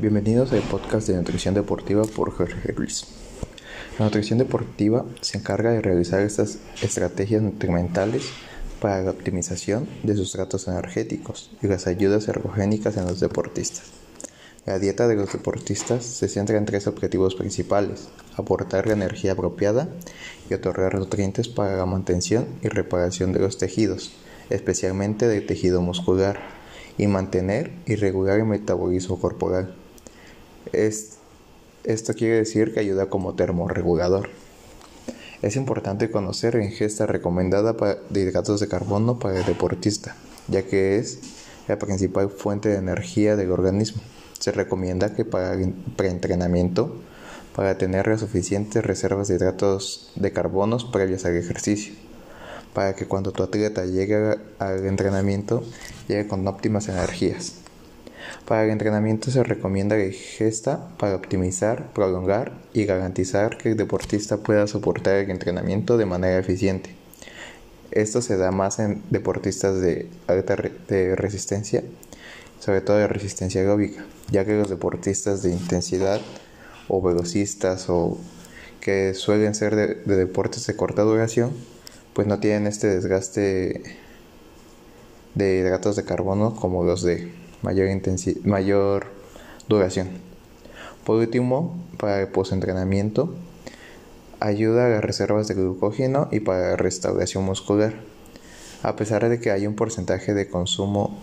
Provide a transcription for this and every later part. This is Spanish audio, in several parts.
Bienvenidos al podcast de nutrición deportiva por Jorge Luis. La nutrición deportiva se encarga de realizar estas estrategias nutrimentales para la optimización de sus tratos energéticos y las ayudas ergogénicas en los deportistas. La dieta de los deportistas se centra en tres objetivos principales, aportar la energía apropiada y otorgar nutrientes para la mantención y reparación de los tejidos, especialmente del tejido muscular, y mantener y regular el metabolismo corporal esto quiere decir que ayuda como termorregulador. Es importante conocer la ingesta recomendada de hidratos de carbono para el deportista, ya que es la principal fuente de energía del organismo. Se recomienda que para preentrenamiento, para tener las suficientes reservas de hidratos de carbono previas al ejercicio, para que cuando tu atleta llegue al entrenamiento llegue con óptimas energías. Para el entrenamiento se recomienda la ingesta para optimizar, prolongar y garantizar que el deportista pueda soportar el entrenamiento de manera eficiente. Esto se da más en deportistas de alta resistencia, sobre todo de resistencia aeróbica, ya que los deportistas de intensidad o velocistas o que suelen ser de, de deportes de corta duración, pues no tienen este desgaste de hidratos de carbono como los de mayor, mayor duración. Por último, para el postentrenamiento, ayuda a las reservas de glucógeno y para la restauración muscular. A pesar de que hay un porcentaje de consumo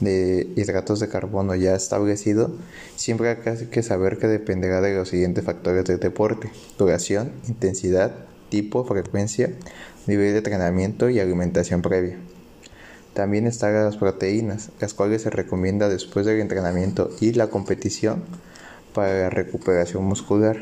de hidratos de carbono ya establecido, siempre hay que saber que dependerá de los siguientes factores del deporte: duración, intensidad, tipo, frecuencia, nivel de entrenamiento y alimentación previa. También están las proteínas, las cuales se recomienda después del entrenamiento y la competición para la recuperación muscular.